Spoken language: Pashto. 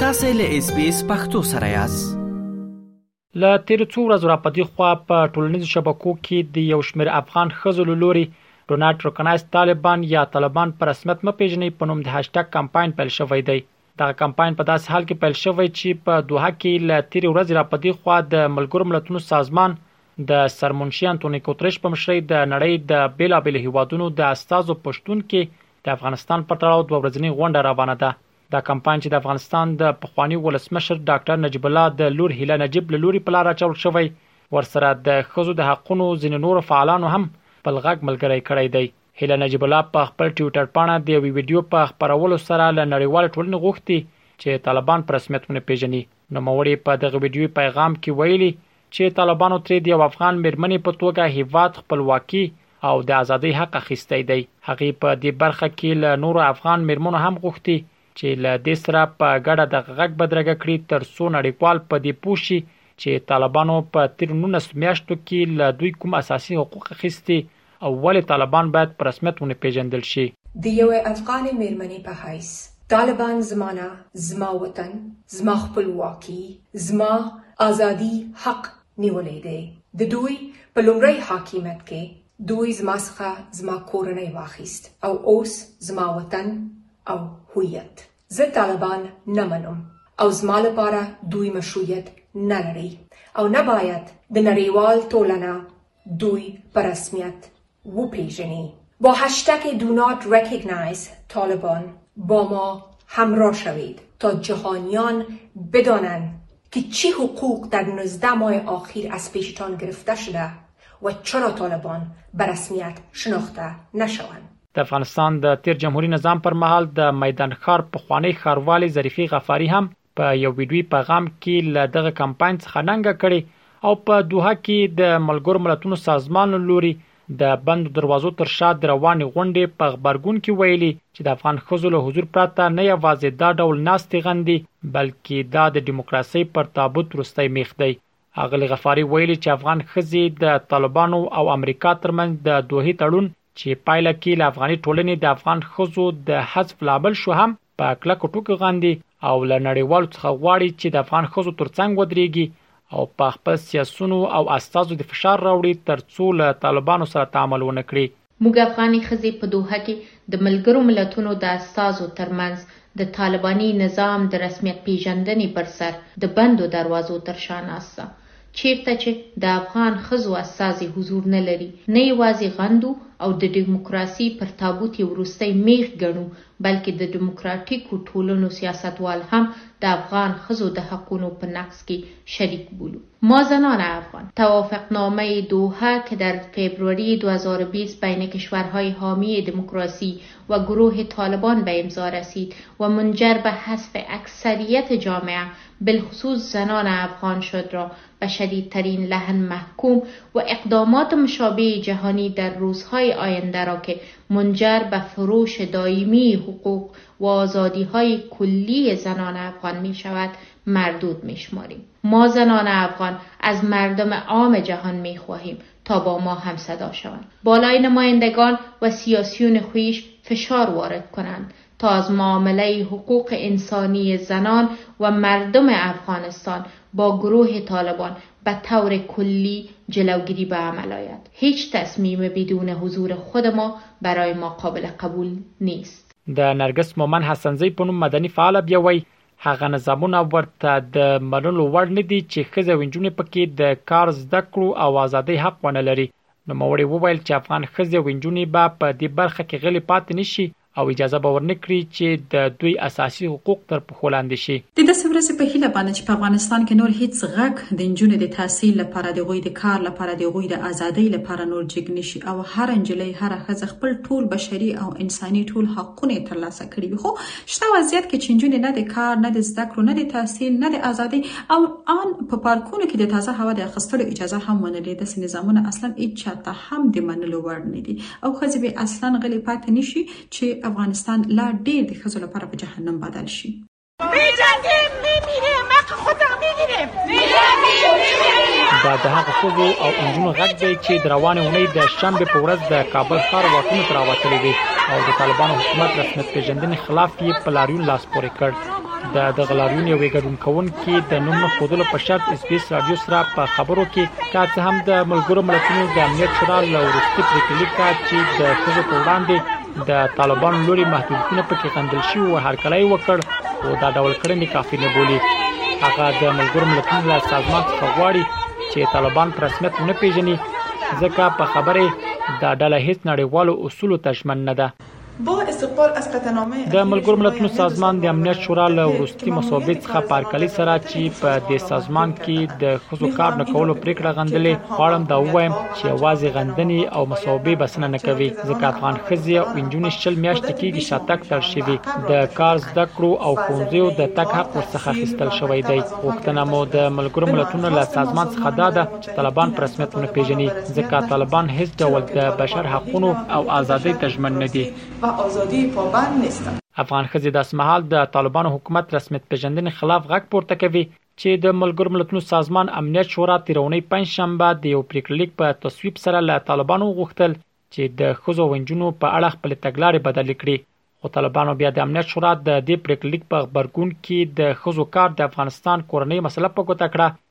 تاسو له اس بي اس پختو سره یاست له تیر څو ورځې را پدې خوا په ټولنیزو شبکو کې د یو شمېر افغان خزو لوري ډونالد ریکنایز طالبان یا طالبان په رسمیت مپیژنې په نوم د هاشټګ کمپاین پیل شوی دی دغه کمپاین په داسې حال کې پیل شوی چې په دوحه کې له تیرې ورځې را پدې خوا د ملګرو ملتونو سازمان د سرمنشي انټونی کوترش په مشرۍ د نړۍ د بیلابیل هیوادونو د استازو پښتون کې د افغانستان په تړاو دوه ورځنی غونډه روانه ده دا کمپاین چې د افغانستان د پخوانی ولسمشر ډاکټر نجیب الله د لور هیله نجیب له لوري په لار اچول شوی ورسره د خزو د حقونو ځینې نور فعالانو هم خپل غږ ملګری کړی دی هیله نجیب الله په خپل ټویټر پاڼه د یوې ویډیو په خپرولو سره له نړیوالې ټولنې غوښتي چې طالبان په رسمیت ونه پیژني. نوموړي په دغه ویډیوي پیغام کې ویلي چې طالبانو ترې د یو افغان میرمنې په توګه هیواد، خپلواکي او د ازادۍ حق اخیستی دی. هغې په دې برخه کې له نورو افغان میرمنو هم غوښتي چې له دې سره په ګډه دغه غږ بدرګه کړي تر څو نړیوال په دې پوه شي چې طالبانو په تیر 19 میاشتو کې له دوی کوم اساسي حقوق اخیستي او ولې طالبان باید په رسمیت ونه پیژندل شي. د یوې افغانې میرمنې په حیث، طالبان زما نه، زما وطن، زما خپلواکي، زما ازادي حق نیولی دی، د دوی په لومړی حاکمیت کې دوی زما څخه زما کورنۍ واخیست او اوس زما وطن، او هویت. زه طالبان نه منم او زما لپاره دوی مشروعیت نه لری او نه باید د نړیوال تولنه دوی په رسمیت وپیژنی. با هشتک Do Not Recognize Taliban با ما همراه شوید تا جهانیان بدانند که چی حقوق در نوزده ماه آخیر از پیشتان گرفته شده و چرا طالبان به رسمیت شناخته نشوند. د افغانستان د تیر جمهوریت نظام پر مهال د میدان ښار پخوانی ښاروالي ظریفي غفاري هم په یو ویډیوي پیغام کې له دغه کمپاین څخه ننګه کړې او په دوحه کې د ملګرو ملتونو سازمان له لوري د بندو دروازو تر شا د روانې غونډې په خبرګون کې ویلي چې د افغان ښځو له حضور پرته نه یوازې دا ډول ناستې غندي بلکې دا د دیموکراسۍ پر تابوت وروستی میخ دی اغلې غفاري ویلي چې افغان ښځې د طالبانو او امریکا ترمنځ د دوه تړون چې پایله کې له افغاني ټولنې د افغان ښځو د حذف لامل شو هم په کلکو ټکو غندي او له نړیوالو څخه غواړي چې د افغان ښځو ترڅنګ ودرېږي او په خپل سیاسونو او استازو د فشار راوړي ترڅو له طالبانو سره تعامل ونه کړي. موږ افغانې ښځې په دوحه کې د ملګرو ملتونو د استازو ترمنځ د طالباني نظام د رسمیت پېژندنې پر سر د بندو دروازو تر شا ناسته، چیرته چې د افغان ښځو استازې حضور نه لري، نه یوازې غندو او د ډیموکراسي پر تابوت یې وروستی میخ ګڼو، بلکې د ډیموکراټیکو ټولنو سیاستوال هم د افغان ښځو د حقونو په نقض کې شریک بولو. ما زنان افغان، توافقنامه دوحه که در فبروری دو هزار و بیست بین کشورهای حامی دموکراسی و گروه طالبان به امضا رسید و منجر به حذف اکثریت جامعه بالخصوص زنان افغان شد را به شدیدترین لحن محکوم و اقدامات مشابه جهانی در روزهای آینده را که منجر به فروش دائمی حقوق و آزادی های کلی زنان افغان می شود مردود می شماریم. ما زنان افغان از مردم عام جهان می خواهیم تا با ما هم صدا شوند. بالای نمایندگان و سیاسیون خویش فشار وارد کنند تا از معامله حقوق انسانی زنان و مردم افغانستان با گروه طالبان به طور کلی جلوگیری به عمل آید هیچ تصمیم بدون حضور خود ما برای ما قابل قبول نیست د نرګس مومن حسنزۍ په نوم مدني فعاله بیا وایي هغه نظامونه ورته د منلو وړ نه دي چې ښځې او نجونې پکې د کار زده کړو او ازادۍ حق ونه لري نوموړې وویل چې افغان ښځې او نجونې به په دې برخه کې غلې پاتې نشي او اجازه به ورنه کړي چې د دوی اساسي حقوق تر پښو لاندې شي. د داسې ورځې په هیله باندې چې په افغانستان کې نور هیڅ غږ د نجونو د تحصیل لپاره، د هغوی د کار لپاره، د هغوی د ازادۍ لپاره نور جګ نه شي او هره نجلۍ، هره ښځه خپل ټول بشري او انساني ټول حقونه یې تر لاسه کړي وي. خو شته وضعیت کې چې نجونې نه د کار، نه د زده کړو، نه د تحصیل، نه د ازادۍ او ان په پارکونو کې د تازه هوا د اخستلو اجازه هم منلې، داسې نظامونه اصلا هیچا ته هم د منلو وړ نه دي. او ښځې به اصلا غلې پاتې نه شي چې افغانستان لا ډېر د ښځو لپاره په جهنم بدل شي. میجنګیم میمیریم حق خود را میگیریم دا د هغه ښځو او انجونو غږ دی چې د روانې اونۍ د شنبې په ورځ د کابل ښار واټونو ته راوتلې وې او د طالبانو حکومت رسمیت پیژندنې خلاف یې په لاریون لاس پورې کړ د دغه لاریون یو ګډون کوونکي د نوم نه خودلو په شرط اسپیس رادیو سره په خبرو کې کار څه هم د ملګرو ملتونو د امنیت شورا له وروستي پریکړې کا چې د خزو پر وړاندې د طالبان لوري محدودیتونه پکې غندل شي او هرکلای وکړ او دا ډول کړنې کافي نه بولي هغه د ملګرو ملتونو له سازمان څخه غواړي چې طالبان پر رسمیت نه پیژني ځکه په خبره دا ډله هیڅ نړیوالو اصولو ته ژمن نه ده د ملګرو ملتونو سازمان د امنیت شورا له وروستي مصوبې څخه په هرکلي سره چې په دې سازمان کې د خزو کار نه کولو پریکړه غندلې غواړم دا ووایم چې आवाज غندنې او مصوبې بسنه نه کوي ځکه افغان خزي او انجونې شل میاشتې کېږي شاتک تر شوی د کار زده کړو او ښوونځیو د تک حق ورڅخه خستل شوی دی وختنه مو د ملګرو ملتونو له سازمان څخه دا ده چې طالبان په رسمیت ونه پېژني، ځکه طالبان هېڅ ډول د بشر حقونو او ازادۍ ته ژمن نه دي. افغان ښځې داسې مهال د طالبانو حکومت رسمیت پېژندنې خلاف غږ پورته کوي، چې د ملګرو ملتونو سازمان امنیت شورا تېرونۍ پنجشنبه د یو پرېکړه لیک په تصویب سره له طالبانو وغوښتل، چې د ښځو او نجونو په اړه خپلې تګلارې بدلې کړي، خو طالبانو بیا د امنیت شورا د دې پرېکړه لیک په غبرګون کې د ښځو کار د افغانستان کورنۍ مسله په ګوته کړه،